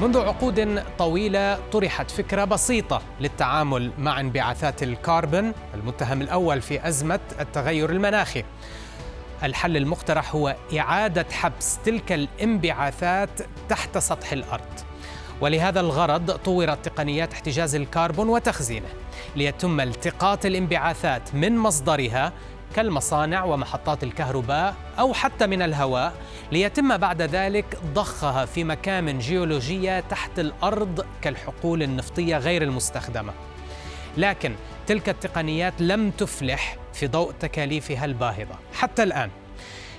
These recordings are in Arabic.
منذ عقود طويلة طرحت فكرة بسيطة للتعامل مع انبعاثات الكربون المتهم الأول في أزمة التغير المناخي. الحل المقترح هو إعادة حبس تلك الانبعاثات تحت سطح الأرض. ولهذا الغرض طورت تقنيات احتجاز الكربون وتخزينه ليتم التقاط الانبعاثات من مصدرها كالمصانع ومحطات الكهرباء أو حتى من الهواء ليتم بعد ذلك ضخها في مكامن جيولوجية تحت الأرض كالحقول النفطية غير المستخدمة. لكن تلك التقنيات لم تفلح في ضوء تكاليفها الباهظة حتى الآن.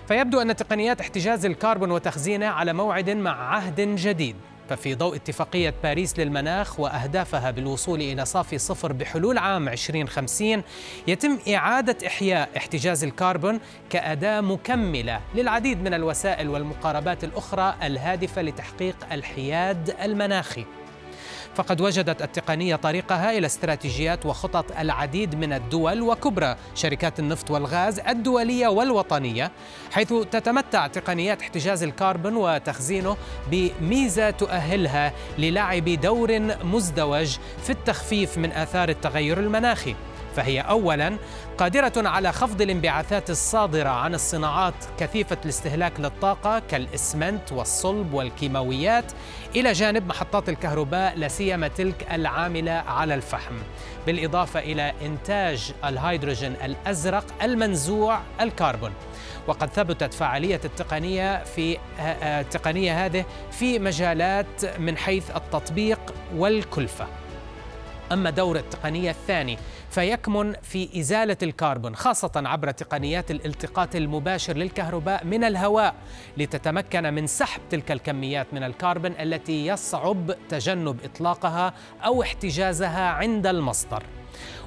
فيبدو أن تقنيات احتجاز الكربون وتخزينه على موعد مع عهد جديد ففي ضوء اتفاقية باريس للمناخ وأهدافها بالوصول إلى صافي صفر بحلول عام 2050 يتم إعادة إحياء احتجاز الكربون كأداة مكملة للعديد من الوسائل والمقاربات الأخرى الهادفة لتحقيق الحياد المناخي. فقد وجدت التقنية طريقها إلى استراتيجيات وخطط العديد من الدول وكبرى شركات النفط والغاز الدولية والوطنية حيث تتمتع تقنيات احتجاز الكربون وتخزينه بميزة تؤهلها للعب دور مزدوج في التخفيف من آثار التغير المناخي. فهي اولا قادرة على خفض الانبعاثات الصادرة عن الصناعات كثيفة الاستهلاك للطاقة كالإسمنت والصلب والكيماويات إلى جانب محطات الكهرباء لا سيما تلك العاملة على الفحم. بالإضافة إلى إنتاج الهيدروجين الأزرق المنزوع الكربون. وقد ثبتت فعالية التقنية في التقنية هذه في مجالات من حيث التطبيق والكلفة. أما دور التقنية الثاني فيكمن في إزالة الكربون خاصة عبر تقنيات الالتقاط المباشر للكهرباء من الهواء لتتمكن من سحب تلك الكميات من الكربون التي يصعب تجنب إطلاقها أو احتجازها عند المصدر.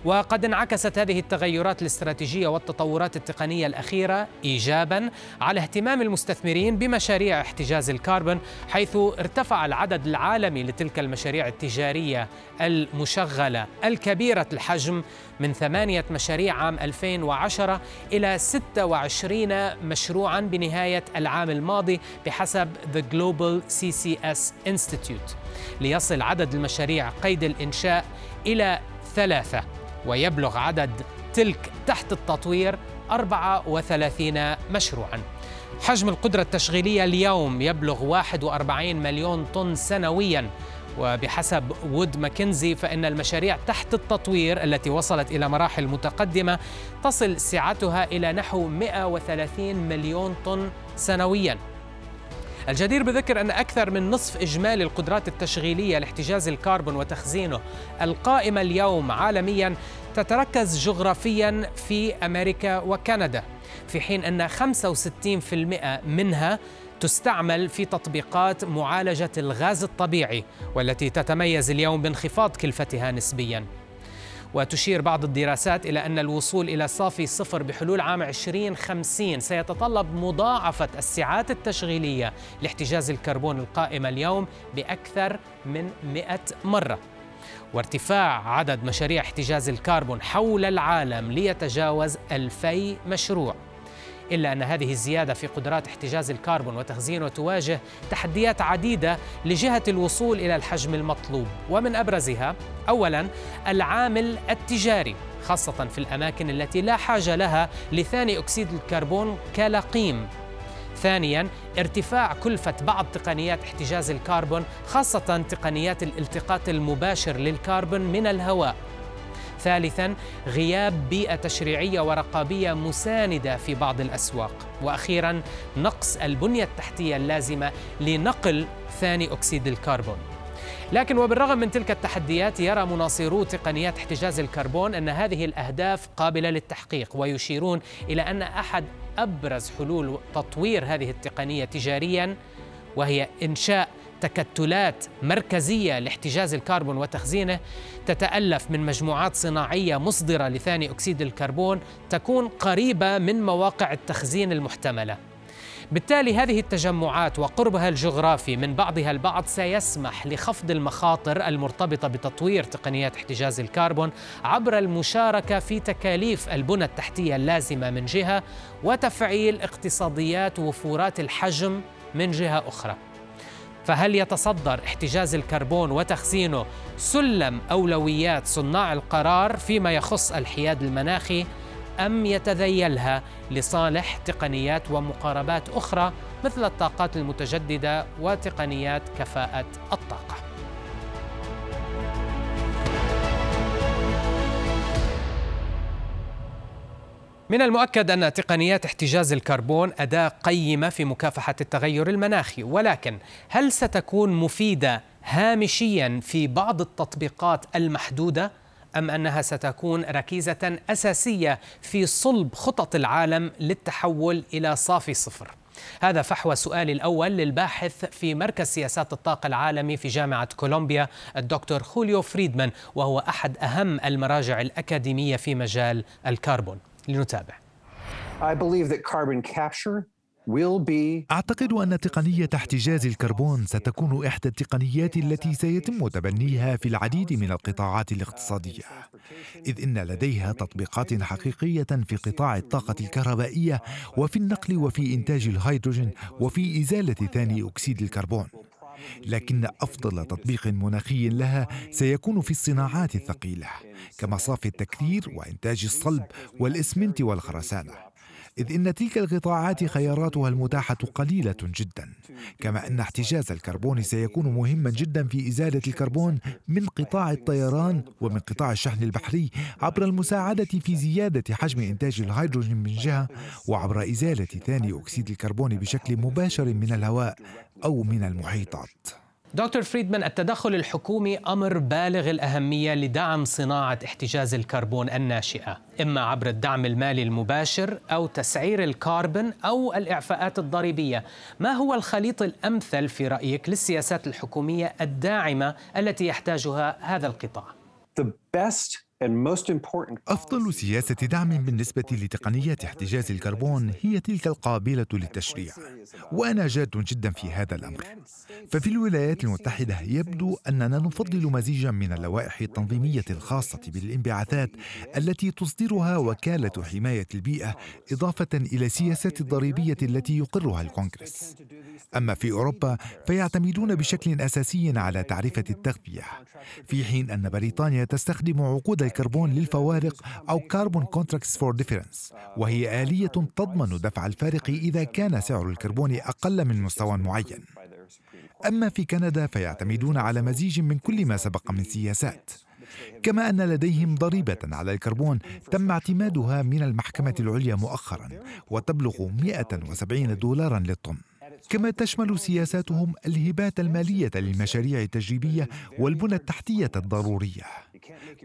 وقد انعكست هذه التغيرات الاستراتيجية والتطورات التقنية الأخيرة ايجابا على اهتمام المستثمرين بمشاريع احتجاز الكربون حيث ارتفع العدد العالمي لتلك المشاريع التجارية المشغلة. الكبيرة الحجم من ثمانية مشاريع عام 2010 إلى 26 مشروعا بنهاية العام الماضي بحسب The Global CCS Institute. ليصل عدد المشاريع قيد الإنشاء إلى ثلاثة ويبلغ عدد تلك تحت التطوير 34 مشروعا. حجم القدرة التشغيلية اليوم يبلغ 41 مليون طن سنويا وبحسب وود ماكنزي فإن المشاريع تحت التطوير التي وصلت إلى مراحل متقدمة تصل سعتها إلى نحو 130 مليون طن سنويا. الجدير بذكر أن أكثر من نصف إجمالي القدرات التشغيلية لاحتجاز الكربون وتخزينه القائمة اليوم عالميا تتركز جغرافيا في أمريكا وكندا في حين أن 65% منها تستعمل في تطبيقات معالجة الغاز الطبيعي والتي تتميز اليوم بانخفاض كلفتها نسبياً. وتشير بعض الدراسات إلى أن الوصول إلى صافي صفر بحلول عام 2050 سيتطلب مضاعفة السعات التشغيلية لاحتجاز الكربون القائمة اليوم بأكثر من 100 مرة. وارتفاع عدد مشاريع احتجاز الكربون حول العالم ليتجاوز 2000 مشروع. إلا أن هذه الزيادة في قدرات احتجاز الكربون وتخزينه تواجه تحديات عديدة لجهة الوصول إلى الحجم المطلوب. ومن أبرزها أولا العامل التجاري خاصة في الأماكن التي لا حاجة لها لثاني أكسيد الكربون كلقيم. ثانيا ارتفاع كلفة بعض تقنيات احتجاز الكربون خاصة تقنيات الالتقاط المباشر للكربون من الهواء. ثالثا غياب بيئة تشريعية ورقابية مساندة في بعض الأسواق. وأخيرا نقص البنية التحتية اللازمة لنقل ثاني أكسيد الكربون. لكن وبالرغم من تلك التحديات يرى مناصرو تقنيات احتجاز الكربون أن هذه الأهداف قابلة للتحقيق ويشيرون إلى أن أحد أبرز حلول تطوير هذه التقنية تجاريا وهي إنشاء تكتلات مركزية لاحتجاز الكربون وتخزينه تتألف من مجموعات صناعية مصدرة لثاني أكسيد الكربون تكون قريبة من مواقع التخزين المحتملة بالتالي هذه التجمعات وقربها الجغرافي من بعضها البعض سيسمح لخفض المخاطر المرتبطة بتطوير تقنيات احتجاز الكربون عبر المشاركة في تكاليف البنى التحتية اللازمة من جهة وتفعيل اقتصاديات وفورات الحجم من جهة أخرى. فهل يتصدر احتجاز الكربون وتخزينه سلم أولويات صناع القرار فيما يخص الحياد المناخي أم يتذيلها لصالح تقنيات ومقاربات أخرى مثل الطاقات المتجددة وتقنيات كفاءة الطاقة. من المؤكد أن تقنيات احتجاز الكربون أداة قيمة في مكافحة التغير المناخي، ولكن هل ستكون مفيدة هامشيا في بعض التطبيقات المحدودة؟ أم أنها ستكون ركيزة أساسية في صلب خطط العالم للتحول إلى صافي صفر هذا فحوى سؤالي الأول للباحث في مركز سياسات الطاقة العالمي في جامعة كولومبيا الدكتور خوليو فريدمان وهو أحد أهم المراجع الأكاديمية في مجال الكربون لنتابع I believe that carbon capture أعتقد أن تقنية احتجاز الكربون ستكون إحدى التقنيات التي سيتم تبنيها في العديد من القطاعات الاقتصادية، إذ إن لديها تطبيقات حقيقية في قطاع الطاقة الكهربائية وفي النقل وفي إنتاج الهيدروجين وفي إزالة ثاني أكسيد الكربون. لكن أفضل تطبيق مناخي لها سيكون في الصناعات الثقيلة كمصافي التكرير وإنتاج الصلب والإسمنت والخرسانة. إذ إن تلك القطاعات خياراتها المتاحة قليلة جدا. كما أن احتجاز الكربون سيكون مهما جدا في إزالة الكربون من قطاع الطيران ومن قطاع الشحن البحري عبر المساعدة في زيادة حجم إنتاج الهيدروجين من جهة وعبر إزالة ثاني أكسيد الكربون بشكل مباشر من الهواء أو من المحيطات. دكتور فريدمان التدخل الحكومي أمر بالغ الأهمية لدعم صناعة احتجاز الكربون الناشئة، إما عبر الدعم المالي المباشر أو تسعير الكربون أو الإعفاءات الضريبية. ما هو الخليط الأمثل في رأيك للسياسات الحكومية الداعمة التي يحتاجها هذا القطاع؟ The best أفضل سياسة دعم بالنسبة لتقنيات احتجاز الكربون هي تلك القابلة للتشريع، وأنا جاد جدا في هذا الأمر. ففي الولايات المتحدة يبدو أننا نفضل مزيجا من اللوائح التنظيمية الخاصة بالانبعاثات التي تصدرها وكالة حماية البيئة إضافة إلى السياسات الضريبية التي يقرها الكونغرس. أما في أوروبا فيعتمدون بشكل أساسي على تعرفة التغذية، في حين أن بريطانيا تستخدم عقود الكربون للفوارق أو Carbon Contracts for Difference وهي آلية تضمن دفع الفارق إذا كان سعر الكربون أقل من مستوى معين. أما في كندا فيعتمدون على مزيج من كل ما سبق من سياسات كما أن لديهم ضريبة على الكربون تم اعتمادها من المحكمة العليا مؤخرا وتبلغ 170 دولارا للطن. كما تشمل سياساتهم الهبات المالية للمشاريع التجريبية والبنى التحتية الضرورية.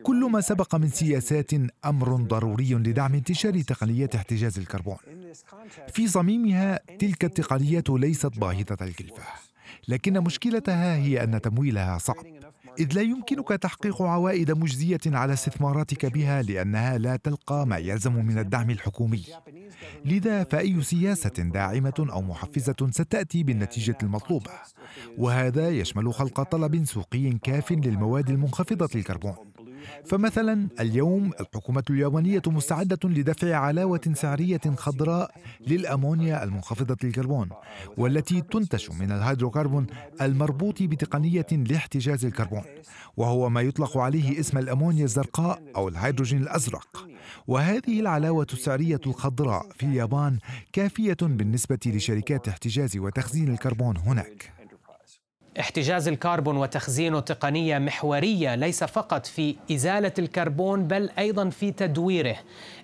كل ما سبق من سياسات أمر ضروري لدعم انتشار تقنيات احتجاز الكربون. في صميمها تلك التقنيات ليست باهظة الكلفة لكن مشكلتها هي أن تمويلها صعب. إذ لا يمكنك تحقيق عوائد مجزية على استثماراتك بها لأنها لا تلقى ما يلزم من الدعم الحكومي. لذا فأي سياسة داعمة أو محفزة ستأتي بالنتيجة المطلوبة وهذا يشمل خلق طلب سوقي كاف للمواد المنخفضة الكربون. فمثلا اليوم الحكومة اليابانية مستعدة لدفع علاوة سعرية خضراء للأمونيا المنخفضة الكربون والتي تنتج من الهيدروكربون المربوط بتقنية لاحتجاز الكربون. وهو ما يطلق عليه اسم الأمونيا الزرقاء أو الهيدروجين الأزرق. وهذه العلاوة السعرية الخضراء في اليابان كافية بالنسبة لشركات احتجاز وتخزين الكربون هناك. احتجاز الكربون وتخزينه تقنية محورية ليس فقط في إزالة الكربون بل أيضا في تدويره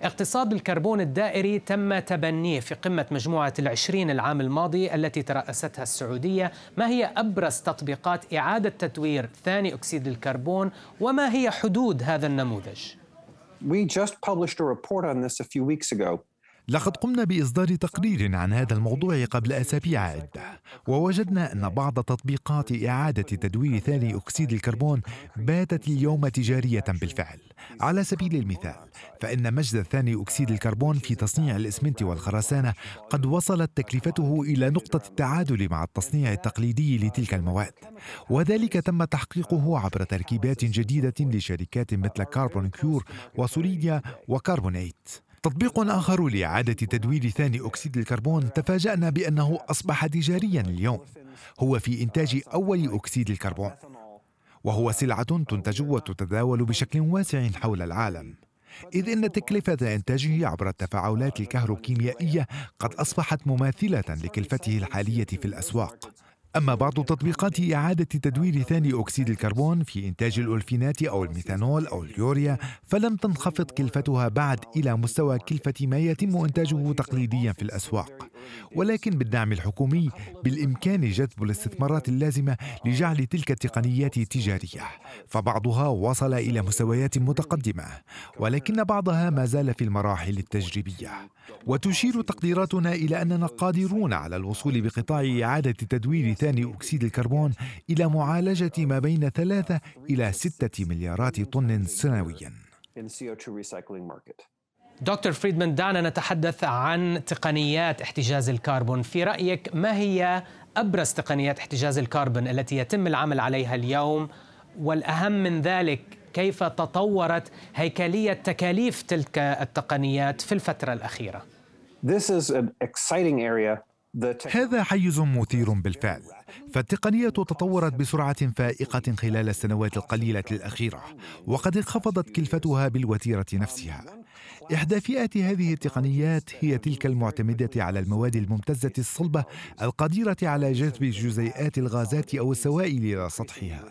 اقتصاد الكربون الدائري تم تبنيه في قمة مجموعة العشرين العام الماضي التي ترأستها السعودية ما هي أبرز تطبيقات إعادة تدوير ثاني أكسيد الكربون وما هي حدود هذا النموذج؟ We just published a report on this a few weeks ago. لقد قمنا بإصدار تقرير عن هذا الموضوع قبل أسابيع عدة ووجدنا أن بعض تطبيقات إعادة تدوير ثاني أكسيد الكربون باتت اليوم تجارية بالفعل. على سبيل المثال فإن مجد ثاني أكسيد الكربون في تصنيع الإسمنت والخرسانة قد وصلت تكلفته إلى نقطة التعادل مع التصنيع التقليدي لتلك المواد. وذلك تم تحقيقه عبر تركيبات جديدة لشركات مثل CarbonCure و Solidia و Carbonite تطبيق آخر لإعادة تدوير ثاني أكسيد الكربون تفاجأنا بأنه أصبح تجاريا اليوم. هو في إنتاج أول أكسيد الكربون وهو سلعة تنتج وتتداول بشكل واسع حول العالم. إذ أن تكلفة إنتاجه عبر التفاعلات الكهروكيميائية قد أصبحت مماثلة لكلفته الحالية في الأسواق. أما بعض تطبيقات إعادة تدوير ثاني أكسيد الكربون في إنتاج الأولفينات أو الميثانول أو اليوريا فلم تنخفض كلفتها بعد إلى مستوى كلفة ما يتم إنتاجه تقليديا في الأسواق. ولكن بالدعم الحكومي بالإمكان جذب الاستثمارات اللازمة لجعل تلك التقنيات تجارية فبعضها وصل إلى مستويات متقدمة ولكن بعضها ما زال في المراحل التجريبية وتشير تقديراتنا إلى أننا قادرون على الوصول بقطاع إعادة تدوير ثاني أكسيد الكربون إلى معالجة ما بين ثلاثة إلى ستة مليارات طن سنوياً. دكتور فريدمان دعنا نتحدث عن تقنيات احتجاز الكربون. في رأيك ما هي أبرز تقنيات احتجاز الكربون التي يتم العمل عليها اليوم؟ والأهم من ذلك كيف تطورت هيكلية تكاليف تلك التقنيات في الفترة الأخيرة؟ This is an exciting area. هذا حيز مثير بالفعل. فالتقنية تطورت بسرعة فائقة خلال السنوات القليلة الأخيرة وقد انخفضت كلفتها بالوتيرة نفسها. إحدى فئات هذه التقنيات هي تلك المعتمدة على المواد الممتزة الصلبة القديرة على جذب جزيئات الغازات أو السوائل إلى سطحها.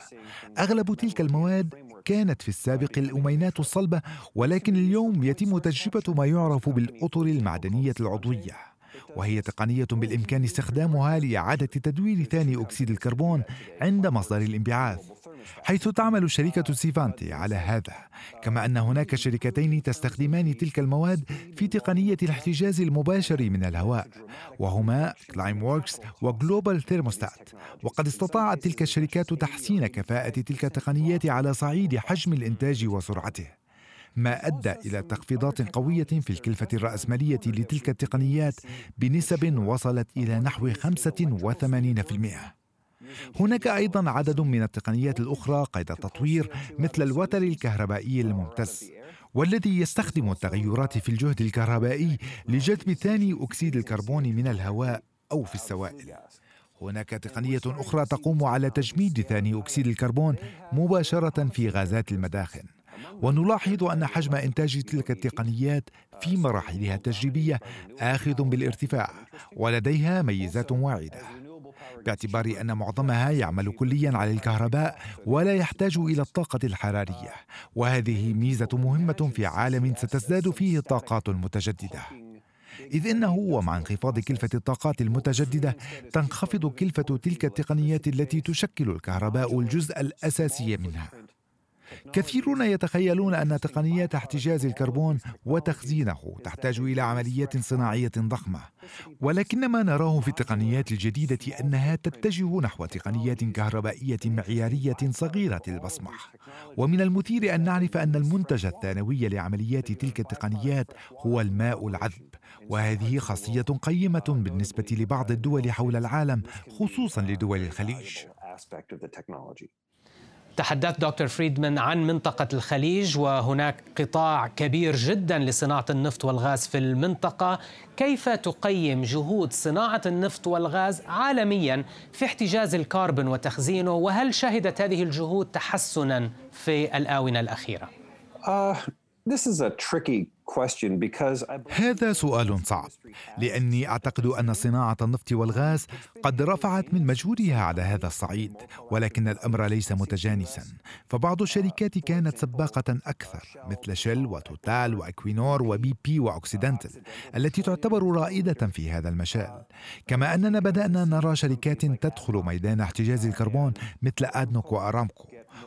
أغلب تلك المواد كانت في السابق الأمينات الصلبة ولكن اليوم يتم تجربة ما يعرف بالأطر المعدنية العضوية. وهي تقنية بالإمكان استخدامها لإعادة تدوير ثاني أكسيد الكربون عند مصدر الانبعاث حيث تعمل شركة Svante على هذا. كما أن هناك شركتين تستخدمان تلك المواد في تقنية الاحتجاز المباشر من الهواء وهما Climeworks و Global Thermostat وقد استطاعت تلك الشركات تحسين كفاءة تلك التقنيات على صعيد حجم الإنتاج وسرعته. ما أدى إلى تخفيضات قوية في الكلفة الرأسمالية لتلك التقنيات بنسب وصلت إلى نحو 85%. هناك أيضا عدد من التقنيات الأخرى قيد التطوير مثل الوتر الكهربائي الممتز والذي يستخدم التغيرات في الجهد الكهربائي لجذب ثاني أكسيد الكربون من الهواء أو في السوائل هناك تقنية أخرى تقوم على تجميد ثاني أكسيد الكربون مباشرة في غازات المداخن ونلاحظ أن حجم إنتاج تلك التقنيات في مراحلها التجريبية آخذ بالارتفاع ولديها ميزات واعدة. باعتبار أن معظمها يعمل كليا على الكهرباء ولا يحتاج إلى الطاقة الحرارية وهذه ميزة مهمة في عالم ستزداد فيه الطاقات المتجددة إذ إنه ومع انخفاض كلفة الطاقات المتجددة تنخفض كلفة تلك التقنيات التي تشكل الكهرباء الجزء الأساسي منها. كثيرون يتخيلون أن تقنيات احتجاز الكربون وتخزينه تحتاج إلى عمليات صناعية ضخمة. ولكن ما نراه في التقنيات الجديدة أنها تتجه نحو تقنيات كهربائية معيارية صغيرة المصمح ومن المثير أن نعرف أن المنتج الثانوي لعمليات تلك التقنيات هو الماء العذب وهذه خاصية قيمة بالنسبة لبعض الدول حول العالم خصوصا لدول الخليج. تحدثت دكتور فريدمان عن منطقة الخليج وهناك قطاع كبير جدا لصناعة النفط والغاز في المنطقة كيف تقيم جهود صناعة النفط والغاز عالميا في احتجاز الكربون وتخزينه وهل شهدت هذه الجهود تحسنا في الآونة الأخيرة؟ uh, this is a tricky هذا سؤال صعب لأني أعتقد أن صناعة النفط والغاز قد رفعت من مجهودها على هذا الصعيد ولكن الأمر ليس متجانسا. فبعض الشركات كانت سباقة أكثر مثل شيل وتوتال وإكوينور وبي بي واوكسيدنتل التي تعتبر رائدة في هذا المجال. كما أننا بدأنا نرى شركات تدخل ميدان احتجاز الكربون مثل أدنوك وأرامكو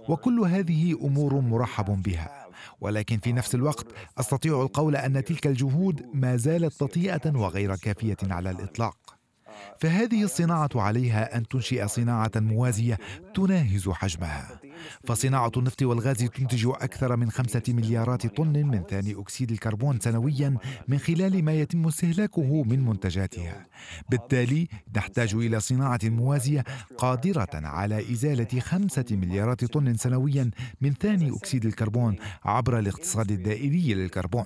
وكل هذه أمور مرحب بها. ولكن في نفس الوقت أستطيع القول أن تلك الجهود ما زالت بطيئه وغير كافية على الإطلاق. فهذه الصناعة عليها أن تنشئ صناعة موازية تناهز حجمها. فصناعة النفط والغاز تنتج أكثر من خمسة مليارات طن من ثاني أكسيد الكربون سنويا من خلال ما يتم استهلاكه من منتجاتها. بالتالي نحتاج إلى صناعة موازية قادرة على إزالة خمسة مليارات طن سنويا من ثاني أكسيد الكربون عبر الاقتصاد الدائري للكربون.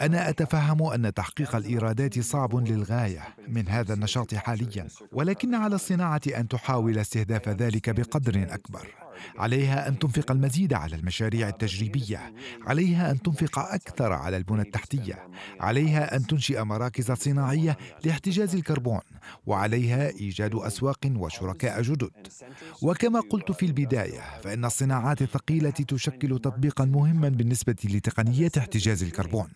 أنا أتفهم أن تحقيق الإيرادات صعب للغاية من هذا النشاط حاليا ولكن على الصناعة أن تحاول استهداف ذلك بقدر أكبر. عليها أن تنفق المزيد على المشاريع التجريبية عليها أن تنفق أكثر على البنى التحتية عليها أن تنشئ مراكز صناعية لاحتجاز الكربون وعليها إيجاد أسواق وشركاء جدد. وكما قلت في البداية فإن الصناعات الثقيلة تشكل تطبيقا مهما بالنسبة لتقنيات احتجاز الكربون.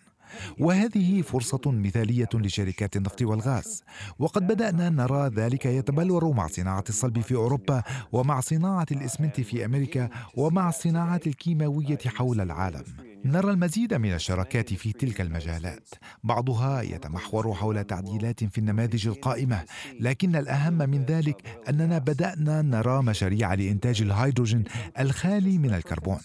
وهذه فرصة مثالية لشركات النفط والغاز. وقد بدأنا نرى ذلك يتبلور مع صناعة الصلب في أوروبا ومع صناعة الإسمنت في أمريكا ومع الصناعات الكيماوية حول العالم. نرى المزيد من الشراكات في تلك المجالات. بعضها يتمحور حول تعديلات في النماذج القائمة. لكن الأهم من ذلك أننا بدأنا نرى مشاريع لإنتاج الهيدروجين الخالي من الكربون.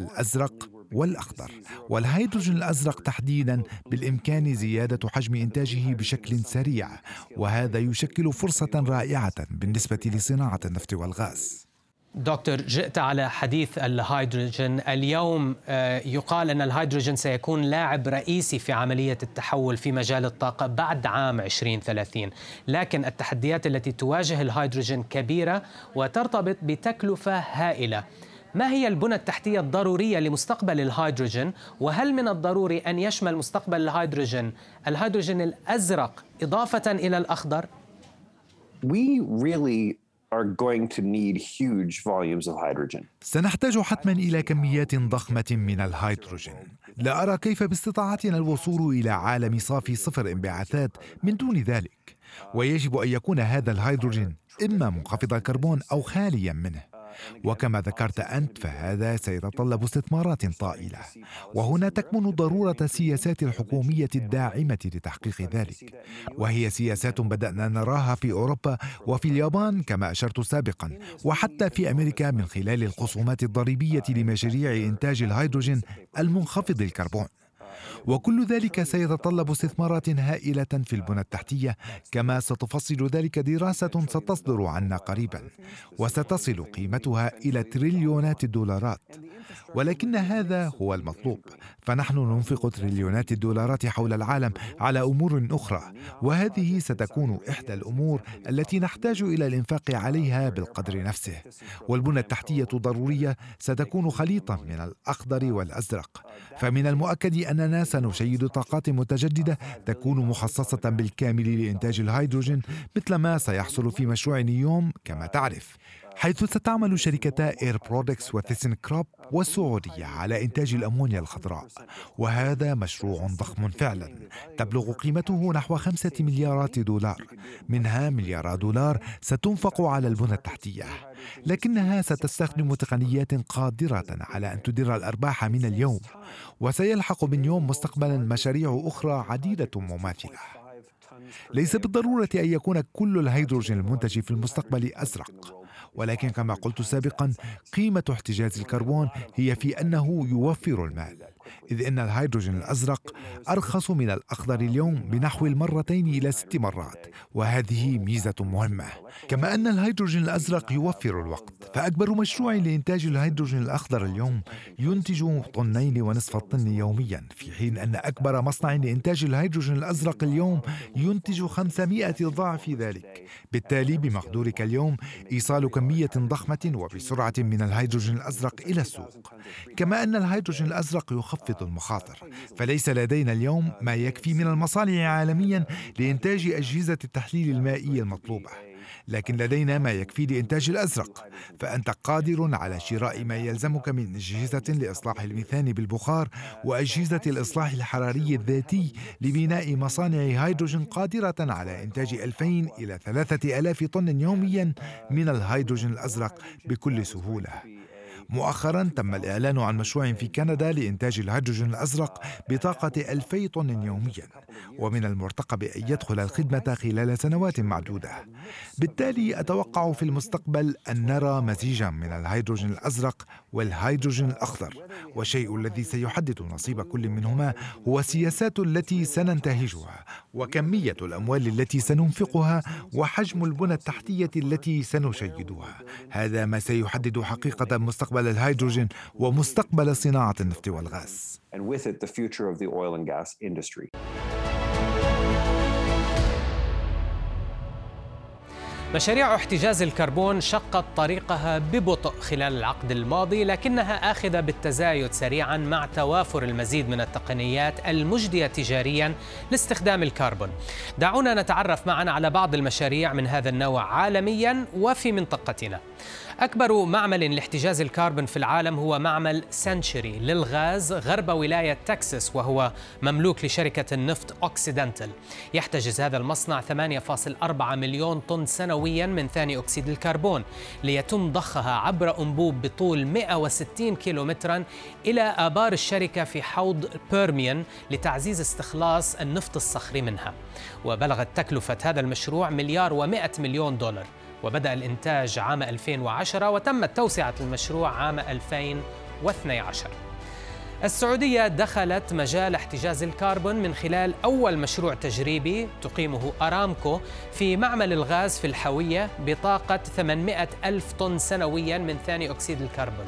الأزرق والأخضر. والهيدروجين الأزرق تحديدا بالإمكان زيادة حجم إنتاجه بشكل سريع وهذا يشكل فرصة رائعة بالنسبة لصناعة النفط والغاز. دكتور جئت على حديث الهيدروجين. اليوم آه، يقال أن الهيدروجين سيكون لاعب رئيسي في عملية التحول في مجال الطاقة بعد عام 2030 لكن التحديات التي تواجه الهيدروجين كبيرة وترتبط بتكلفة هائلة. ما هي البنى التحتية الضرورية لمستقبل الهيدروجين وهل من الضروري أن يشمل مستقبل الهيدروجين الهيدروجين الأزرق إضافة إلى الأخضر؟ We really are going to need huge volumes of hydrogen. سنحتاج حتما إلى كميات ضخمة من الهيدروجين لا أرى كيف باستطاعتنا الوصول إلى عالم صافي صفر انبعاثات من دون ذلك ويجب أن يكون هذا الهيدروجين إما منخفض الكربون أو خاليا منه وكما ذكرت أنت فهذا سيتطلب استثمارات طائلة. وهنا تكمن ضرورة السياسات الحكومية الداعمة لتحقيق ذلك. وهي سياسات بدأنا نراها في أوروبا وفي اليابان كما أشرت سابقا وحتى في أمريكا من خلال الخصومات الضريبية لمشاريع إنتاج الهيدروجين المنخفض الكربون. وكل ذلك سيتطلب استثمارات هائلة في البنى التحتية. كما ستفصل ذلك دراسة ستصدر عنا قريبا وستصل قيمتها إلى تريليونات الدولارات. ولكن هذا هو المطلوب. فنحن ننفق تريليونات الدولارات حول العالم على أمور أخرى وهذه ستكون إحدى الأمور التي نحتاج إلى الإنفاق عليها بالقدر نفسه. والبنى التحتية ضروريه ستكون خليطا من الأخضر والأزرق. فمن المؤكد أننا سنشيد طاقات متجددة تكون مخصصة بالكامل لإنتاج الهيدروجين مثل ما سيحصل في مشروع نيوم كما تعرف. حيث ستعمل شركتا Air Products و Thyssenkrupp والسعودية على إنتاج الأمونيا الخضراء. وهذا مشروع ضخم فعلا. تبلغ قيمته نحو خمسة مليارات دولار. منها مليارات دولار ستنفق على البنى التحتية. لكنها ستستخدم تقنيات قادرة على أن تدر الأرباح من اليوم. وسيلحق من يوم مستقبلا مشاريع أخرى عديدة مماثلة. ليس بالضرورة أن يكون كل الهيدروجين المنتج في المستقبل أزرق. ولكن كما قلت سابقا قيمة احتجاز الكربون هي في أنه يوفر المال. إذ أن الهيدروجين الأزرق أرخص من الأخضر اليوم بنحو المرتين إلى ست مرات وهذه ميزة مهمة. كما أن الهيدروجين الأزرق يوفر الوقت فأكبر مشروع لإنتاج الهيدروجين الأخضر اليوم ينتج طنين ونصف الطن يوميا في حين أن أكبر مصنع لإنتاج الهيدروجين الأزرق اليوم ينتج 500 ضعف ذلك. بالتالي بمقدورك اليوم إيصال كمية ضخمة وبسرعة من الهيدروجين الأزرق إلى السوق. كما أن الهيدروجين الأزرق يخفض المخاطر. فليس لدينا اليوم ما يكفي من المصانع عالميا لإنتاج أجهزة التحليل المائي المطلوبة. لكن لدينا ما يكفي لإنتاج الأزرق. فأنت قادر على شراء ما يلزمك من أجهزة لإصلاح الميثان بالبخار وأجهزة الإصلاح الحراري الذاتي لبناء مصانع هيدروجين قادرة على إنتاج 2000 إلى 3000 طن يوميا من الهيدروجين الأزرق بكل سهولة. مؤخرا تم الإعلان عن مشروع في كندا لإنتاج الهيدروجين الأزرق بطاقة 2000 طن يوميا ومن المرتقب أن يدخل الخدمة خلال سنوات معدودة. بالتالي أتوقع في المستقبل أن نرى مزيجا من الهيدروجين الأزرق والهيدروجين الأخضر والشيء الذي سيحدد نصيب كل منهما هو السياسات التي سننتهجها وكمية الأموال التي سننفقها وحجم البنى التحتية التي سنشيدها. هذا ما سيحدد حقيقة مستقبل الهيدروجين ومستقبل صناعة النفط والغاز. مشاريع احتجاز الكربون شقت طريقها ببطء خلال العقد الماضي لكنها آخذة بالتزايد سريعا مع توافر المزيد من التقنيات المجدية تجاريا لاستخدام الكربون. دعونا نتعرف معا على بعض المشاريع من هذا النوع عالميا وفي منطقتنا. أكبر معمل لاحتجاز الكربون في العالم هو معمل سنشري للغاز غرب ولاية تكساس وهو مملوك لشركة النفط أوكسيدنتال. يحتجز هذا المصنع 8.4 مليون طن سنويا من ثاني أكسيد الكربون ليتم ضخها عبر أنبوب بطول 160 كيلومترا إلى آبار الشركة في حوض بيرميان لتعزيز استخلاص النفط الصخري منها. وبلغت تكلفة هذا المشروع مليار و100 مليون دولار. وبدأ الإنتاج عام 2010 وتمت توسعة المشروع عام 2012 السعودية دخلت مجال احتجاز الكربون من خلال أول مشروع تجريبي تقيمه أرامكو في معمل الغاز في الحوية بطاقة 800 ألف طن سنويا من ثاني أكسيد الكربون.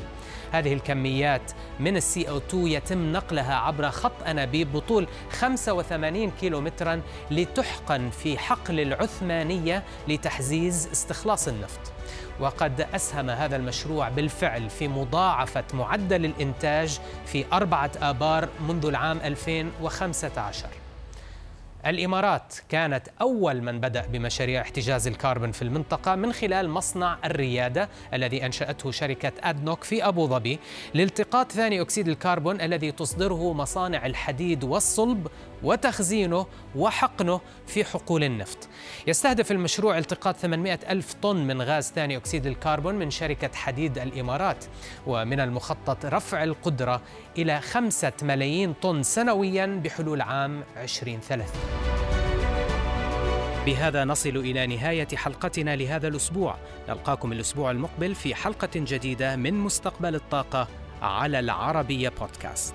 هذه الكميات من السي أو 2 يتم نقلها عبر خط أنابيب بطول 85 كيلومترا لتحقن في حقل العثمانية لتحزيز استخلاص النفط. وقد أسهم هذا المشروع بالفعل في مضاعفة معدل الإنتاج في أربعة آبار منذ العام 2015. الإمارات كانت أول من بدأ بمشاريع احتجاز الكربون في المنطقة من خلال مصنع الريادة الذي أنشأته شركة أدنوك في أبو ظبي. لالتقاط ثاني أكسيد الكربون الذي تصدره مصانع الحديد والصلب وتخزينه وحقنه في حقول النفط. يستهدف المشروع التقاط 800 ألف طن من غاز ثاني أكسيد الكربون من شركة حديد الإمارات ومن المخطط رفع القدرة إلى 5 ملايين طن سنويا بحلول عام 2030 بهذا نصل إلى نهاية حلقتنا لهذا الأسبوع. نلقاكم الأسبوع المقبل في حلقة جديدة من مستقبل الطاقة على العربية بودكاست.